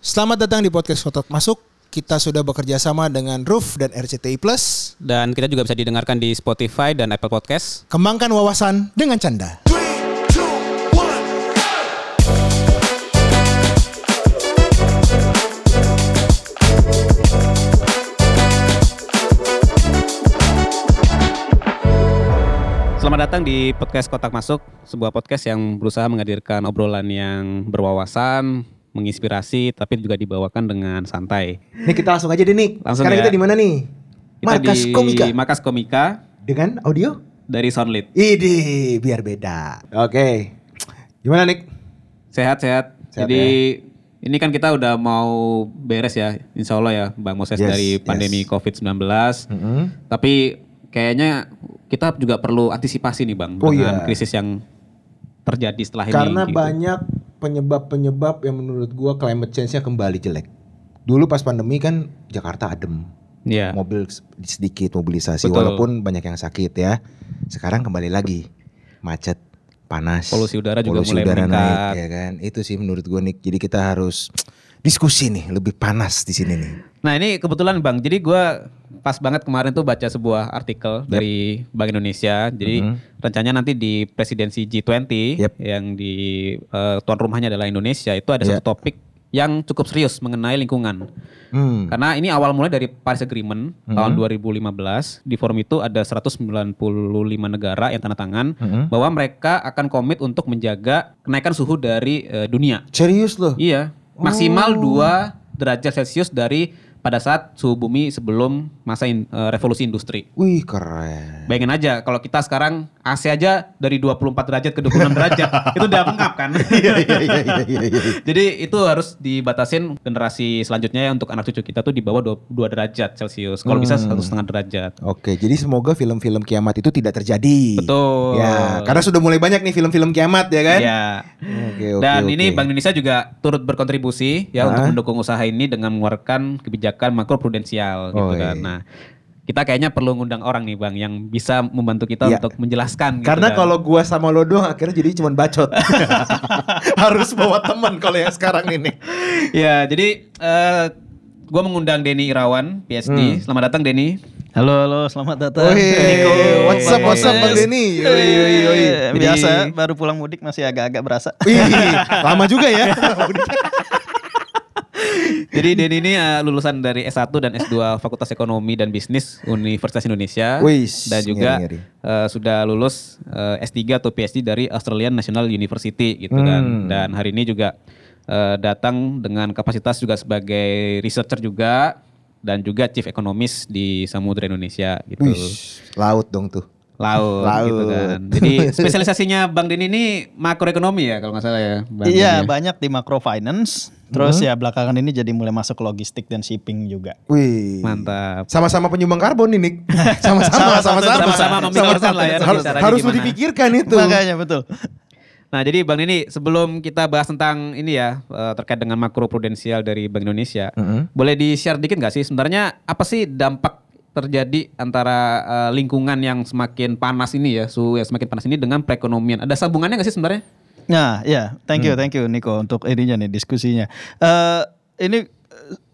Selamat datang di podcast Kotak Masuk. Kita sudah bekerja sama dengan Roof dan RCTI Plus. Dan kita juga bisa didengarkan di Spotify dan Apple Podcast. Kembangkan wawasan dengan canda. Selamat datang di podcast Kotak Masuk, sebuah podcast yang berusaha menghadirkan obrolan yang berwawasan, menginspirasi, tapi juga dibawakan dengan santai. Nih kita langsung aja deh Nick. Langsung Sekarang ya. kita di mana nih? Kita Markas di Komika. Markas Komika Dengan audio? dari Soundlit. Idi, biar beda. Oke. Gimana Nick? Sehat-sehat. Sehat Jadi ini kan kita udah mau beres ya, insya Allah ya, Bang Moses Yes, dari yes. pandemi COVID-19. Tapi kayaknya kita juga perlu antisipasi nih Bang, Oh, dengan iya. krisis yang terjadi setelah ini. Karena gitu. banyak penyebab-penyebab yang menurut gua climate change-nya kembali jelek. Dulu pas pandemi kan Jakarta adem. Iya. mobil sedikit mobilisasi Betul. walaupun banyak yang sakit ya. Sekarang kembali lagi macet, panas. Polusi udara juga polusi mulai udara meningkat. naik ya kan. Itu sih menurut gua nih. Jadi kita harus diskusi nih, lebih panas di sini nih. Nah ini kebetulan Bang, jadi gua pas banget kemarin tuh baca sebuah artikel dari Bank Indonesia. Jadi rencananya nanti di presidensi G20 Yep. yang di eh, tuan rumahnya adalah Indonesia itu ada Ya. satu topik yang cukup serius mengenai lingkungan. Hmm. Karena ini awal mulai dari Paris Agreement tahun 2015. Di forum itu ada 195 negara yang tanda tangan Mhm. bahwa mereka akan komit untuk menjaga kenaikan suhu dari eh, dunia. Serius loh. Iya, maksimal 2 derajat Celcius dari pada saat suhu bumi sebelum masa in- eh, revolusi industri. Wih keren. Bayangin aja kalau kita sekarang AC aja dari 24 derajat ke 26 derajat, itu udah mengap kan? Iya iya iya iya iya. iya. Jadi itu harus dibatasin generasi selanjutnya ya untuk anak cucu kita tuh di bawah 2, derajat Celcius. Kalau bisa Hmm. satu setengah derajat. Oke, jadi semoga film-film kiamat itu tidak terjadi. Betul. Ya, karena sudah mulai banyak nih film-film kiamat ya kan? Ya. Oke, oke, Dan oke. ini Bank Indonesia juga turut berkontribusi ya Ah. untuk mendukung usaha ini dengan mengeluarkan kebijakan makroprudensial gitu Oh, kan. iya. Nah, kita kayaknya perlu ngundang orang nih Bang yang bisa membantu kita Iya. untuk menjelaskan gitu Karena kan. kalau gua sama lo doang akhirnya jadi cuman bacot. Harus bawa teman kalau yang sekarang ini. ya, jadi eh gua mengundang Denny Irawan, Hmm. PhD. Selamat datang Denny. Halo, halo, selamat datang. Wih, Niko. what's up, what's up, Bang Denny? Yoi, yoi, yoi. Eh, Biasa, baru pulang mudik masih agak-agak berasa. Wih, lama juga ya. Jadi Denny ini eh, lulusan dari S1 dan S2 Fakultas Ekonomi dan Bisnis Universitas Indonesia Wis, dan juga ngeri-ngeri. eh, sudah lulus eh, S3 atau PhD dari Australian National University gitu kan. Hmm. Dan hari ini juga eh, datang dengan kapasitas juga sebagai researcher juga dan juga chief economist di Samudra Indonesia gitu. Wih, laut dong tuh. Laut, Laut. gitu kan. Jadi spesialisasinya Bang Denny ini makroekonomi ya kalau nggak salah ya. Bang Iya, Denny ya? banyak di microfinance. Terus ya belakangan ini jadi mulai masuk ke logistik dan shipping juga. Wih. Mantap. Sama-sama penyumbang karbon ini. Sama-sama, sama-sama. Sama-sama memikirkan lah ya Harus, harus dipikirkan itu. Makanya betul. Nah, jadi Bang Nini, sebelum kita bahas tentang ini ya eh, terkait dengan makro prudensial dari Bank Indonesia, Mhm. boleh di-share dikit nggak sih sebenarnya apa sih dampak terjadi antara eh, lingkungan yang semakin panas ini ya, suhu yang semakin panas ini dengan perekonomian? Ada sambungannya nggak sih sebenarnya? Nah, ya, thank you, thank you Niko untuk ininya nih diskusinya. Eh ini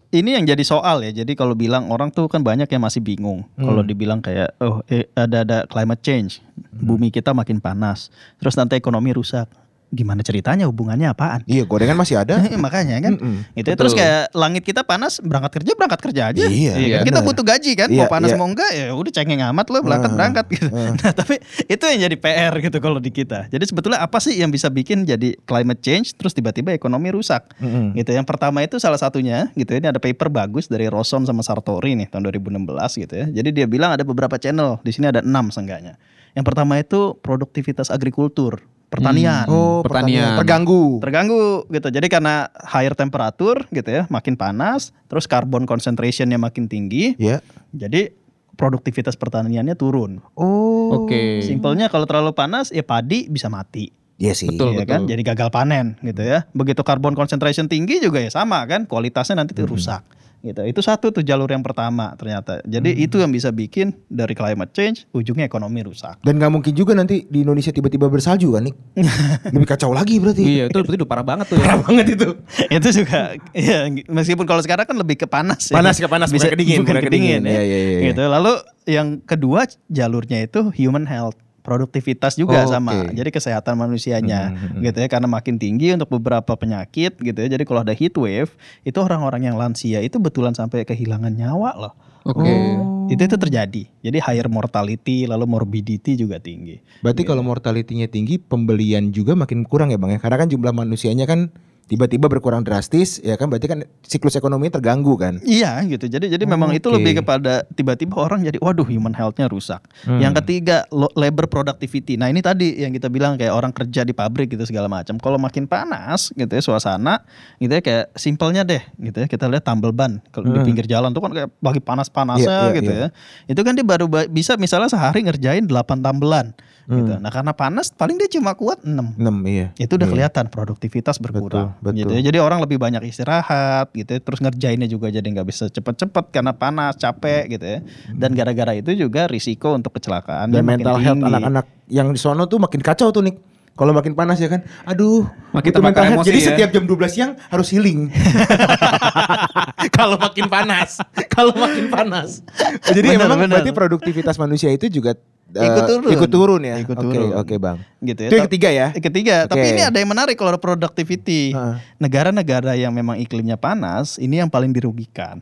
ini yang jadi soal ya. Jadi kalau bilang orang tuh kan banyak yang masih bingung. Kalau dibilang kayak oh eh, ada ada climate change, bumi kita makin panas, terus nanti ekonomi rusak. Gimana ceritanya hubungannya apaan? Iya, gorengan masih ada. Makanya kan Mm-mm. itu terus kayak langit kita panas berangkat kerja berangkat kerja aja Iya, kan? kita benar. butuh gaji kan Iya, mau panas iya. mau enggak ya udah cengeng amat lo berangkat berangkat gitu nah tapi itu yang jadi PR gitu kalau di kita jadi sebetulnya apa sih yang bisa bikin jadi climate change terus tiba-tiba ekonomi rusak Mm-mm. gitu yang pertama itu salah satunya gitu ini ada paper bagus dari Roson sama Sartori nih tahun 2016 gitu ya jadi dia bilang ada beberapa channel di sini ada enam seenggaknya yang pertama itu produktivitas agrikultur pertanian Oh, pertanian. Pertanian. Terganggu. terganggu gitu. Jadi karena higher temperatur gitu ya, makin panas, terus carbon concentrationnya makin tinggi, Ya. jadi produktivitas pertaniannya turun. Oh. Oke. Simpelnya kalau terlalu panas ya padi bisa mati. Iya sih. Betul. ya kan? Jadi gagal panen gitu ya. Begitu carbon concentration tinggi juga ya sama kan, kualitasnya nanti tuh rusak. Gitu. Itu satu tuh jalur yang pertama ternyata. Jadi Hmm. itu yang bisa bikin dari climate change ujungnya ekonomi rusak. Dan nggak mungkin juga nanti di Indonesia tiba-tiba bersalju kan, Nik? Lebih kacau lagi berarti. Iya itu berarti udah parah banget tuh ya. Parah banget itu. itu juga ya meskipun kalau sekarang kan lebih ke panas ya. Panas ke panas, bukan ke dingin, bukan bukan ke ke dingin. dingin ya. Iya, iya, iya. Gitu. Lalu yang kedua jalurnya itu human health produktivitas juga Oh, sama. jadi kesehatan manusianya Hmm, hmm, gitu ya karena makin tinggi untuk beberapa penyakit gitu ya. Jadi kalau ada heat wave itu orang-orang yang lansia itu betulan sampai kehilangan nyawa loh. Oke. itu itu terjadi. Jadi higher mortality lalu morbidity juga tinggi. Berarti kalau mortality-nya tinggi, pembelian juga makin kurang ya bang ya? Karena kan jumlah manusianya kan tiba-tiba berkurang drastis, ya kan? Berarti kan siklus ekonomi terganggu kan? Iya gitu. Jadi jadi memang itu Oke. lebih kepada tiba-tiba orang jadi waduh human health-nya rusak. Hmm. Yang ketiga labor productivity. Nah, ini tadi yang kita bilang kayak orang kerja di pabrik gitu segala macam. Kalau makin panas gitu ya suasana gitu ya kayak simpelnya deh gitu ya. Kita lihat tambal ban kalau di Hmm. pinggir jalan tuh kan kayak lagi panas-panasnya Iya, iya, gitu iya. ya. Itu kan dia baru ba- bisa misalnya sehari ngerjain 8 tambelan gitu. Hmm. Nah, karena panas paling dia cuma kuat 6 6 iya. itu udah Iya. kelihatan produktivitas berkurang Betul, gitu betul. ya. jadi orang lebih banyak istirahat gitu ya. terus ngerjainnya juga jadi nggak bisa cepet-cepet karena panas capek gitu ya dan gara-gara itu juga risiko untuk kecelakaan Dan mental health anak-anak yang di sono tuh makin kacau tuh nih. Kalau makin panas ya kan, aduh, Makin butuh mental health. emosi Jadi ya. setiap jam 12 siang harus healing. Kalau makin panas, kalau makin panas. Jadi Benar, memang benar. berarti produktivitas manusia itu juga eh, Ikut turun. ikut turun ya. Ikut Oke, turun. oke bang. gitu ya Itu yang Tapi- ketiga ya. Eh, Ketiga, tapi Oke. ini ada yang menarik kalau productivity. Negara-negara yang memang iklimnya panas, ini yang paling dirugikan.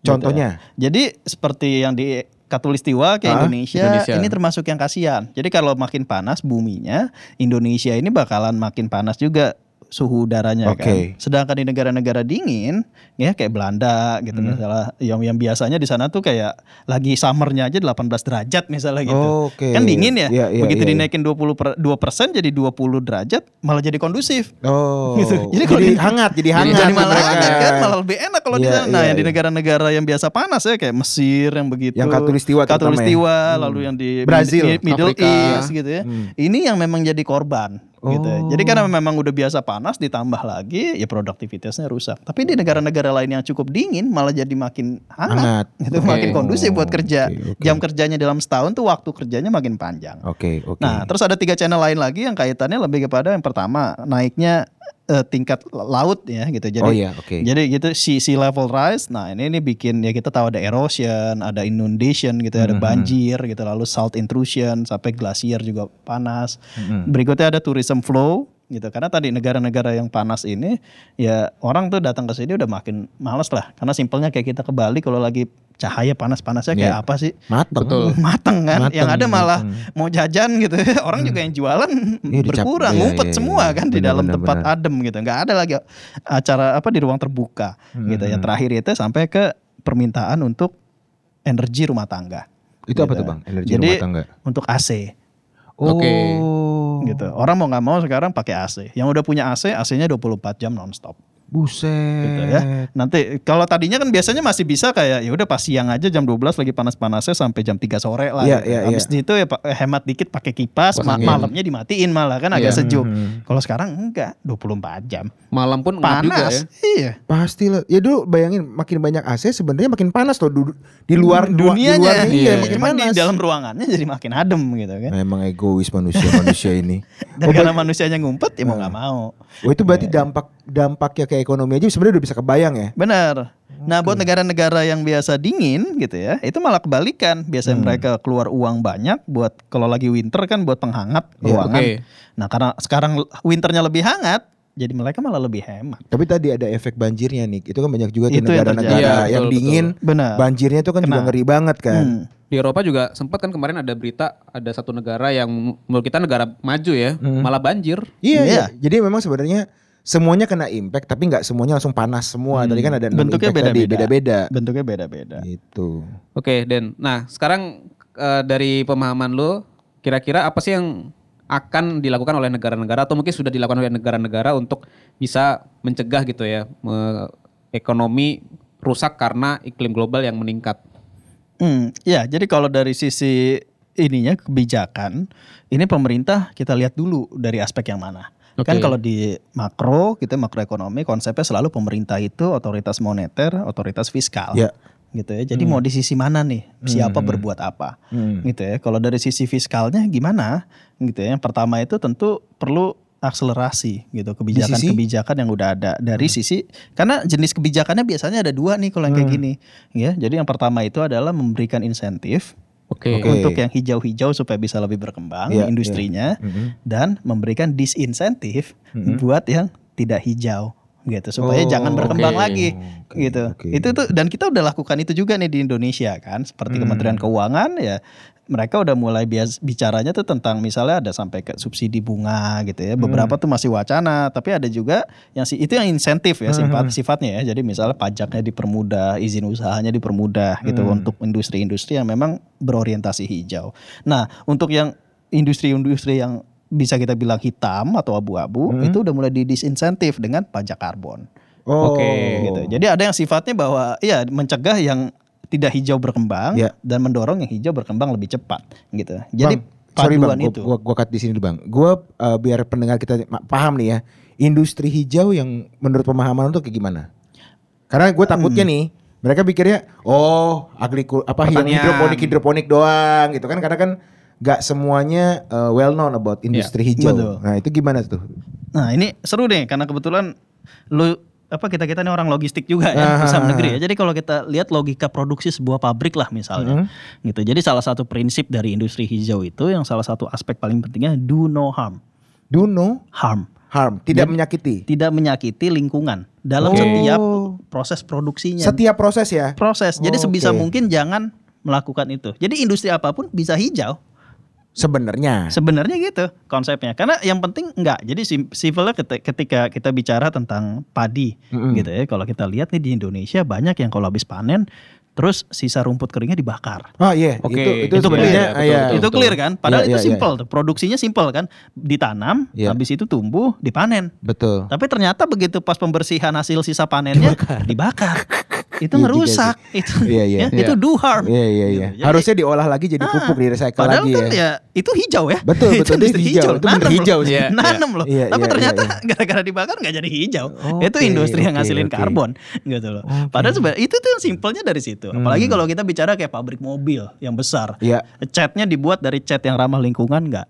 Gitu Contohnya? ya. Jadi seperti yang di Katulistiwa kayak Hah? Indonesia, Indonesia. ini termasuk yang kasihan. Jadi kalau makin panas buminya, Indonesia ini bakalan makin panas juga suhu udaranya Oke. kan. Sedangkan di negara-negara dingin, ya kayak Belanda gitu Hmm. misalnya, yang yang biasanya di sana tuh kayak lagi summernya aja 18 derajat misalnya gitu. Oke. Kan dingin ya. Iya, iya, Begitu iya, iya. dinaikin 20 per, 2% jadi 20 derajat malah jadi kondusif. Oh, Gitu. Jadi jadi, kalau di- hangat, jadi hangat. Jadi tuh malah mereka. hangat kan, malah lebih enak kalau di Iya, sana. Nah, yang di iya. negara-negara yang biasa panas ya kayak Mesir yang begitu. Yang khatulistiwa terutama ya. Khatulistiwa, Hmm. lalu yang di Brazil, Mi- Middle Afrika. East gitu ya. Hmm. Ini yang memang jadi korban gitu. Oh. Jadi karena memang udah biasa panas ditambah lagi ya produktivitasnya rusak. Tapi di negara-negara lain yang cukup dingin malah jadi makin hangat. Hangat. Itu Oke. makin kondusif buat kerja. Oke, oke. Jam kerjanya dalam setahun tuh waktu kerjanya makin panjang. Oke, oke. Nah, terus ada tiga channel lain lagi yang kaitannya lebih kepada yang pertama naiknya eh, tingkat laut ya gitu. Jadi oh iya, oke. jadi gitu sea, sea level rise. Nah, ini ini bikin ya kita tahu ada erosion, ada inundation gitu, ada Mhm. banjir gitu, lalu salt intrusion sampai glasier juga panas. Mhm. Berikutnya ada tourism flow gitu. Karena tadi negara-negara yang panas ini ya orang tuh datang ke sini udah makin males lah. Karena simpelnya kayak kita ke Bali kalau lagi cahaya panas-panasnya kayak Iya. apa sih? Mateng. Betul. mateng kan Mateng, yang ada malah mateng. mau jajan gitu orang juga yang jualan dicap- berkurang iya, ngumpet iya, semua iya. kan di Benar, dalam benar, tempat benar. adem gitu nggak ada lagi acara apa di ruang terbuka gitu yang Hmm. terakhir itu sampai ke permintaan untuk energi rumah tangga Itu apa Gitu. tuh bang? Energi Jadi, rumah tangga. untuk AC Oke. Oh. gitu orang mau nggak mau sekarang pakai AC yang udah punya AC AC-nya 24 jam nonstop Buset. gitu ya. Nanti kalau tadinya kan biasanya masih bisa kayak ya udah pas siang aja jam 12 lagi panas-panasnya sampai jam 3 sore lah. Iya, gitu. iya, Habis itu ya pa- hemat dikit pakai kipas, ma- angin. malamnya dimatiin malah kan agak Iya. sejuk. Hmm. Kalau sekarang enggak, 24 jam. Malam pun ngap juga ya. Panas. Iya. Pasti lah. Ya dulu bayangin makin banyak AC sebenarnya makin panas loh di luar Hmm, dunianya. Di luar Iya, iya, makin Cuman panas. di dalam ruangannya jadi makin adem gitu kan. Memang egois manusia-manusia ini. Dan karena manusianya ngumpet ya mau nggak mau. Oh itu berarti dampak dampaknya ke ekonomi aja sebenarnya udah bisa kebayang ya. Benar. Nah, buat negara-negara yang biasa dingin gitu ya, itu malah kebalikan. Biasanya Hmm. mereka keluar uang banyak buat kalau lagi winter kan buat penghangat Iya, ruangan. oke. Nah, karena sekarang winternya lebih hangat, jadi mereka malah lebih hemat. Tapi tadi ada efek banjirnya nih. Itu kan banyak juga Itu yang negara-negara terjadi. Iya, yang betul, dingin. Benar. Banjirnya itu kan juga Kena. ngeri banget kan. Hmm. Di Eropa juga sempat kan kemarin ada berita ada satu negara yang menurut kita negara maju ya, malah banjir. Iya, Iya. iya. Jadi memang sebenarnya semuanya kena impact tapi nggak semuanya langsung panas semua. Tadi kan ada enam Bentuknya beda-beda. Bentuknya beda-beda. Gitu. Oke, Den. Nah, sekarang eh, dari pemahaman lo, kira-kira apa sih yang akan dilakukan oleh negara-negara atau mungkin sudah dilakukan oleh negara-negara untuk bisa mencegah gitu ya me- ekonomi rusak karena iklim global yang meningkat. Hmm, ya, jadi kalau dari sisi ininya kebijakan, ini pemerintah kita lihat dulu dari aspek yang mana. Kan Oke. kalau di makro, gitu makroekonomi konsepnya selalu pemerintah itu otoritas moneter, otoritas fiskal. Ya. Gitu ya. Jadi mau di sisi mana nih? Siapa berbuat apa? Hmm. Gitu ya. Kalau dari sisi fiskalnya gimana? Gitu ya. Yang pertama itu tentu perlu akselerasi gitu kebijakan-kebijakan yang udah ada dari sisi karena jenis kebijakannya biasanya ada dua nih kalau yang kayak gini ya jadi yang pertama itu adalah memberikan insentif Oke. Oke. untuk yang hijau-hijau supaya bisa lebih berkembang Iya, industrinya Mhm. dan memberikan disinsentif Mhm. buat yang tidak hijau gitu supaya Oh, jangan berkembang oke. lagi gitu. oke. Itu tuh dan kita udah lakukan itu juga nih di Indonesia kan seperti Kementerian Keuangan ya mereka udah mulai bias, bicaranya tuh tentang misalnya ada sampai ke subsidi bunga gitu ya. Beberapa tuh masih wacana, tapi ada juga yang si itu yang insentif ya sifat sifatnya ya. Jadi misalnya pajaknya dipermudah, izin usahanya dipermudah gitu untuk industri-industri yang memang berorientasi hijau. Nah, untuk yang industri-industri yang bisa kita bilang hitam atau abu-abu itu udah mulai didisinsentif dengan pajak karbon Oh. Oke. gitu. Jadi ada yang sifatnya bahwa iya mencegah yang tidak hijau berkembang Ya. dan mendorong yang hijau berkembang lebih cepat gitu. Jadi Bang, sorry bang, paduan gua, itu. gua, gua cut di sini dulu bang. Gua uh, biar pendengar kita paham nih ya, industri hijau yang menurut pemahaman untuk kayak gimana? Karena gue takutnya nih, mereka pikirnya, oh agrikul apa hidroponik hidroponik doang gitu kan? Karena kan nggak semuanya uh, well known about industri hijau. betul. Nah itu gimana tuh? Nah, ini seru deh karena kebetulan lu apa kita kita ini orang logistik juga ya Ah. usaha negeri ya. Jadi kalau kita lihat logika produksi sebuah pabrik lah misalnya, gitu. Jadi salah satu prinsip dari industri hijau itu yang salah satu aspek paling pentingnya do no harm, Do no harm, harm, tidak menyakiti. tidak menyakiti lingkungan dalam Oh. setiap proses produksinya. Setiap proses ya. proses. Jadi Oh, sebisa oke. mungkin jangan melakukan itu. Jadi industri apa pun bisa hijau. Sebenarnya. Sebenarnya gitu konsepnya. Karena yang penting enggak. Jadi keti- ketika kita bicara tentang padi Mm-mm. gitu ya. Kalau kita lihat nih di Indonesia banyak yang kalau habis panen terus sisa rumput keringnya dibakar. Oh iya, Oke. itu itu, Itu sebenarnya clear. ah, iya. Betul, itu clear kan? Padahal Iya, itu iya, simpel tuh. Produksinya simpel kan? Ditanam, Iya. habis itu tumbuh, dipanen. Betul. Tapi ternyata begitu pas pembersihan hasil sisa panennya dibakar. itu Iya ngerusak. Itu Iya, iya. ya, itu do harm. Iya iya iya. Gitu. Jadi- Harusnya diolah lagi jadi pupuk di recycle Padahal lagi kan ya. ya itu hijau ya. Betul, itu betul. Itu industri hijau. Itu bener hijau sih. Iya, Nanem loh. Iya, Tapi iya, ternyata iya, gara-gara dibakar nggak jadi hijau. Oke, itu industri yang oke, ngasilin oke. karbon gitu loh. Padahal sebenarnya itu tuh yang simpelnya dari situ. Apalagi kalau kita bicara kayak pabrik mobil yang besar. Iya. Catnya dibuat dari cat yang ramah lingkungan nggak?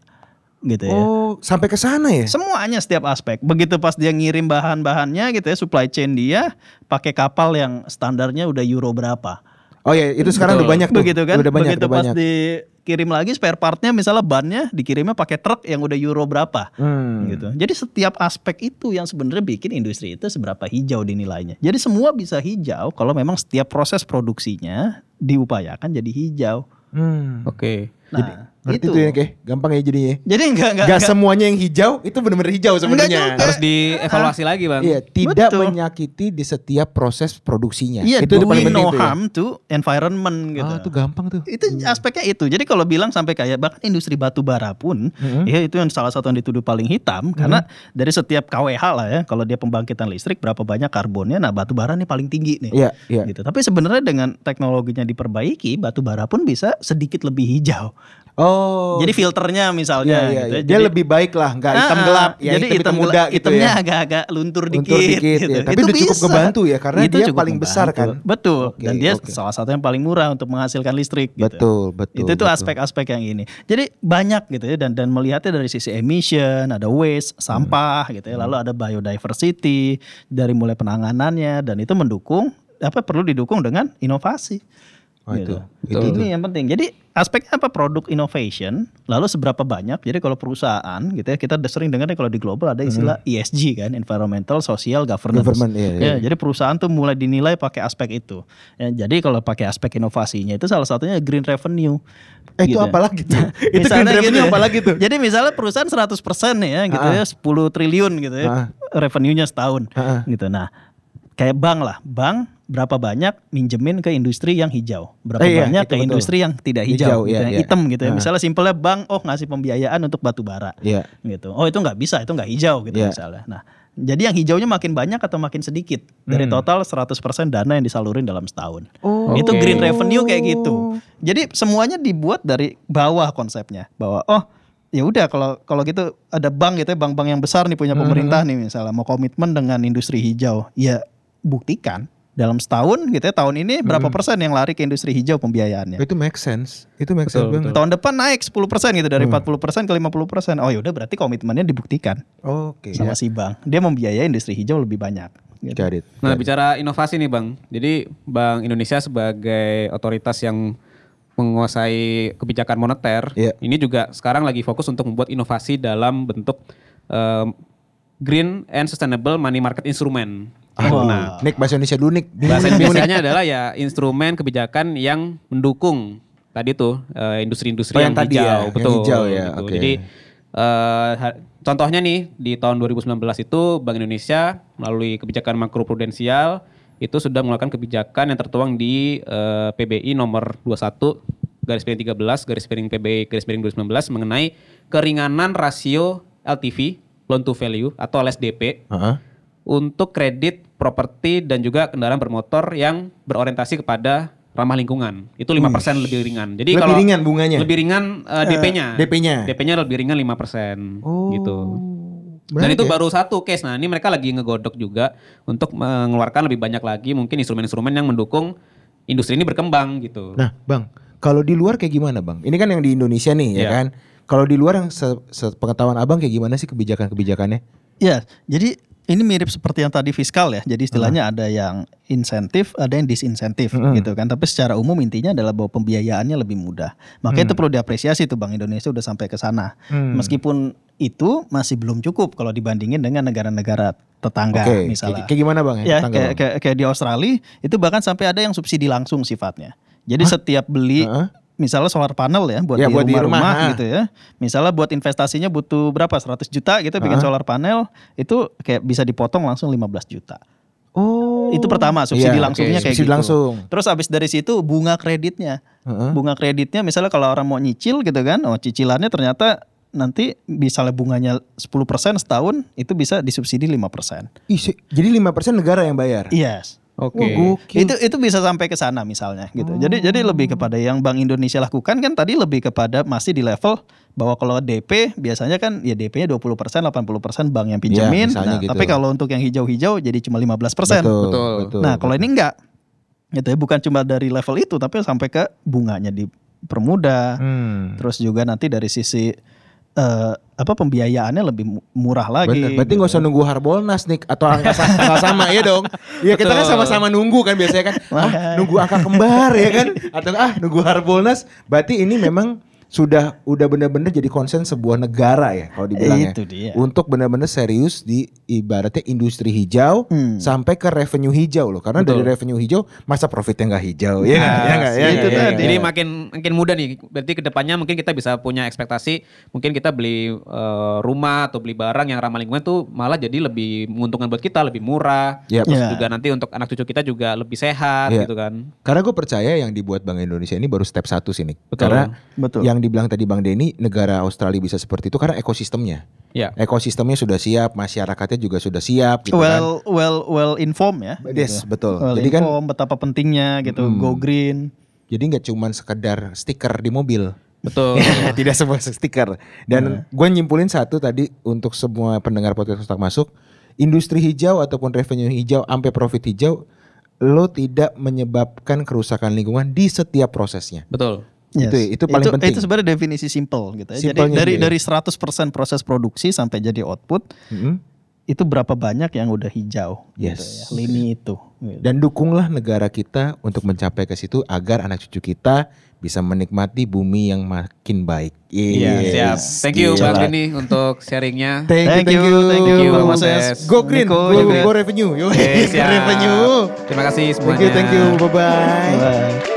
Gitu ya. Oh, sampai ke sana ya? Semuanya setiap aspek. Begitu pas dia ngirim bahan-bahannya gitu ya, supply chain dia pakai kapal yang standarnya udah euro berapa. Oh iya, itu sekarang Betul. udah banyak tuh. Begitu kan? Udah banyak, Begitu udah pas banyak. dikirim lagi spare partnya misalnya bannya dikirimnya pakai truk yang udah euro berapa. Hmm. Gitu. Jadi setiap aspek itu yang sebenarnya bikin industri itu seberapa hijau dinilainya. Jadi semua bisa hijau kalau memang setiap proses produksinya diupayakan jadi hijau. Hmm. Oke. Nah, Ngerti itu. tuh ya, Keh? Gampang ya jadinya. Jadi enggak enggak, Gak enggak- semuanya yang hijau itu benar-benar hijau sebenarnya. Harus dievaluasi lagi, Bang. Iya, tidak Betul. menyakiti di setiap proses produksinya. Iya, itu paling penting no ya. harm to environment gitu. Ah, itu gampang tuh. itu aspeknya itu. Jadi kalau bilang sampai kayak bahkan industri batu bara pun, Mhm. ya itu yang salah satu yang dituduh paling hitam karena dari setiap KWH lah ya, kalau dia pembangkitan listrik berapa banyak karbonnya, nah batu bara nih paling tinggi nih. Iya, iya. Gitu. Tapi sebenarnya dengan teknologinya diperbaiki, batu bara pun bisa sedikit lebih hijau. Oh. Jadi filternya misalnya Iya, iya, gitu. iya. Dia lebih baik lah, nggak hitam Ah, ah. gelap, ya jadi hitam, hitam hitam muda gitu hitamnya ya. agak-agak luntur dikit, Luntur dikit, gitu. ya. Tapi Itu udah cukup bisa. ngebantu ya, karena Itu dia paling besar membantu. kan. Betul. Oke, Dan dia oke. salah satu yang paling murah untuk menghasilkan listrik gitu. Betul, betul. itu tuh aspek-aspek yang ini. Jadi banyak gitu ya dan dan melihatnya dari sisi emission, ada waste, sampah gitu ya. Lalu ada biodiversity dari mulai penanganannya dan itu mendukung apa perlu didukung dengan inovasi. Oh, gitu. itu. Betul. Ini yang penting. Jadi aspeknya apa produk innovation, lalu seberapa banyak. Jadi kalau perusahaan gitu ya, kita sering dengar nih kalau di global ada istilah ESG kan, environmental, social, governance. Government, iya, iya. Ya, jadi perusahaan tuh mulai dinilai pakai aspek itu. Ya, jadi kalau pakai aspek inovasinya itu salah satunya green revenue. Eh, itu Gitu. apa lagi tuh? itu Misalnya green revenue gitu ya. apa lagi tuh? Jadi misalnya perusahaan 100% nih ya gitu Ah. ya 10 triliun gitu ya Ah. revenue-nya setahun Ah, ah. gitu. Nah, kayak bank lah, bank berapa banyak minjemin ke industri yang hijau, berapa Eh, iya, banyak ke betul. industri yang tidak Hijau, hijau, gitu, iya, yang iya. hitam gitu ya. Ah. Misalnya simpelnya bank oh ngasih pembiayaan untuk batu bara Iya. gitu. Oh itu nggak bisa, itu nggak hijau gitu Iya. misalnya. Nah, jadi yang hijaunya makin banyak atau makin sedikit dari Hmm. total 100% dana yang disalurin dalam setahun. Oh. Itu Oke. green revenue kayak gitu. Jadi semuanya dibuat dari bawah konsepnya bahwa oh ya udah kalau kalau gitu ada bank gitu ya bank-bank yang besar nih punya pemerintah nih misalnya mau komitmen dengan industri hijau ya buktikan dalam setahun gitu ya tahun ini berapa persen yang lari ke industri hijau pembiayaannya Itu make sense. Itu make sense Betul, tahun depan naik 10% gitu dari 40% ke 50% oh ya udah berarti komitmennya dibuktikan Oke. sama si bank dia membiayai industri hijau lebih banyak gitu. Got it. Nah, bicara inovasi nih, Bang. Jadi, Bank Indonesia sebagai otoritas yang menguasai kebijakan moneter, Iya. ini juga sekarang lagi fokus untuk membuat inovasi dalam bentuk em, green and sustainable money market instrument. Nah, Nick bahasa Indonesia dulu Nick. bahasa Indonesianya adalah ya instrumen kebijakan yang mendukung tadi tuh eh, industri-industri Oh, yang, yang hijau, ya, yang betul. hijau ya, gitu. oke. Jadi ha- contohnya nih di tahun 2019 itu Bank Indonesia melalui kebijakan makroprudensial itu sudah mengeluarkan kebijakan yang tertuang di eh, PBI nomor 21 garis miring 13 garis miring PBI garis miring 2019 mengenai keringanan rasio LTV loan to value atau LSDP Heeh. Untuk kredit properti dan juga kendaraan bermotor yang berorientasi kepada ramah lingkungan. Itu 5% lebih ringan. Jadi Lebih kalau ringan bunganya? Lebih ringan eh, DP-nya. DP-nya. DP-nya lebih ringan 5% Oh. gitu. Dan Menarik itu ya. baru satu case. Nah, ini mereka lagi ngegodok juga untuk mengeluarkan lebih banyak lagi mungkin instrumen-instrumen yang mendukung industri ini berkembang gitu. Nah, Bang, kalau di luar kayak gimana, Bang? Ini kan yang di Indonesia nih, ya Iya. kan? Kalau di luar yang se- sepengetahuan Abang kayak gimana sih kebijakan-kebijakannya? Ya, jadi ini mirip seperti yang tadi fiskal ya. Jadi istilahnya ada yang insentif, ada yang disinsentif gitu kan. Tapi secara umum intinya adalah bahwa pembiayaannya lebih mudah. Makanya itu perlu diapresiasi tuh Bank Indonesia udah sampai ke sana. Meskipun itu masih belum cukup kalau dibandingin dengan negara-negara tetangga Oke, misalnya. kayak, gimana, Bang? Ya, tetangga, kayak, Bang? kayak, kayak di Australia itu bahkan sampai ada yang subsidi langsung sifatnya. Jadi setiap beli Heeh. Misalnya solar panel ya buat Ya, di rumah-rumah rumah, ah. gitu ya. Misalnya buat investasinya butuh berapa? 100 juta gitu bikin solar panel itu kayak bisa dipotong langsung 15 juta. Oh. Itu pertama subsidi Iya, langsungnya oke, kayak subsidi gitu. langsung. Terus abis dari situ bunga kreditnya. Heeh. Bunga kreditnya misalnya kalau orang mau nyicil gitu kan, oh cicilannya ternyata nanti misalnya bunganya 10% setahun itu bisa disubsidi 5%. Ih, se- jadi 5% negara yang bayar? Yes. Oke. Gokil. Itu itu bisa sampai ke sana misalnya gitu. Jadi jadi lebih kepada yang Bank Indonesia lakukan kan tadi lebih kepada masih di level bahwa kalau DP biasanya kan ya DP-nya 20%, 80% bank yang pinjemin. misalnya Nah, gitu. tapi kalau untuk yang hijau-hijau jadi cuma 15%. Betul, Betul. betul. Nah, kalau ini enggak. Gitu ya, bukan cuma dari level itu tapi sampai ke bunganya dipermudah. Hmm. Terus juga nanti dari sisi eh, apa pembiayaannya lebih mu- murah lagi. Bener. Berarti gitu. nggak usah nunggu Harbolnas nih atau angka sa- angka sama ya dong. Iya kita kan sama-sama nunggu kan biasanya kan. Ah, nunggu angka kembar ya kan atau ah nunggu Harbolnas. Berarti ini memang sudah udah benar-benar jadi konsen sebuah negara ya kalau dibilangnya. Itu dia. Untuk benar-benar serius di ibaratnya industri hijau Hmm. sampai ke revenue hijau loh. Karena dari revenue hijau masa profitnya nggak hijau ya nggak? Ya nggak? Ya itu? Ya? Jadi makin makin mudah nih. Berarti ke depannya mungkin kita bisa punya ekspektasi. Mungkin kita beli eh, rumah atau beli barang yang ramah lingkungan tuh malah jadi lebih menguntungkan buat kita, lebih murah. Yap. Terus Ya. juga nanti untuk anak cucu kita juga lebih sehat Iya. gitu kan. Karena gue percaya yang dibuat Bank Indonesia ini baru step satu sih Nick. Betul. Karena Betul. yang dibilang tadi Bang Denny, negara Australia bisa seperti itu karena ekosistemnya. Ya. Ekosistemnya sudah siap, masyarakatnya juga sudah siap gitu kan. well well well informed ya. Yes, betul. Well Jadi kan informed, betapa pentingnya gitu go green. jadi nggak cuman sekedar stiker di mobil. Betul. Tidak semua stiker. Dan gue nyimpulin satu tadi untuk semua pendengar podcast Otak Masuk, industri hijau ataupun revenue hijau sampai profit hijau lo tidak menyebabkan kerusakan lingkungan di setiap prosesnya. Betul. Itu itu paling penting. Itu sebenarnya definisi simple gitu ya. Jadi Simpelnya dari dia. dari 100% proses produksi sampai jadi output Mm-mm. itu berapa banyak yang udah hijau gitu Yes. ya. Lini itu. gitu. Dan dukunglah negara kita untuk mencapai ke situ agar anak cucu kita bisa menikmati bumi yang makin baik. Iya, siap. Yes, Thank you gila. Bang Denny untuk sharingnya. Thank, Thank you, you, thank you, Bang Bang Moses. Moses. Go green, Nico, go, go go revenue. Yo, siap. revenue. Terima kasih Thank semuanya. you, thank you. Bye-bye. Bye.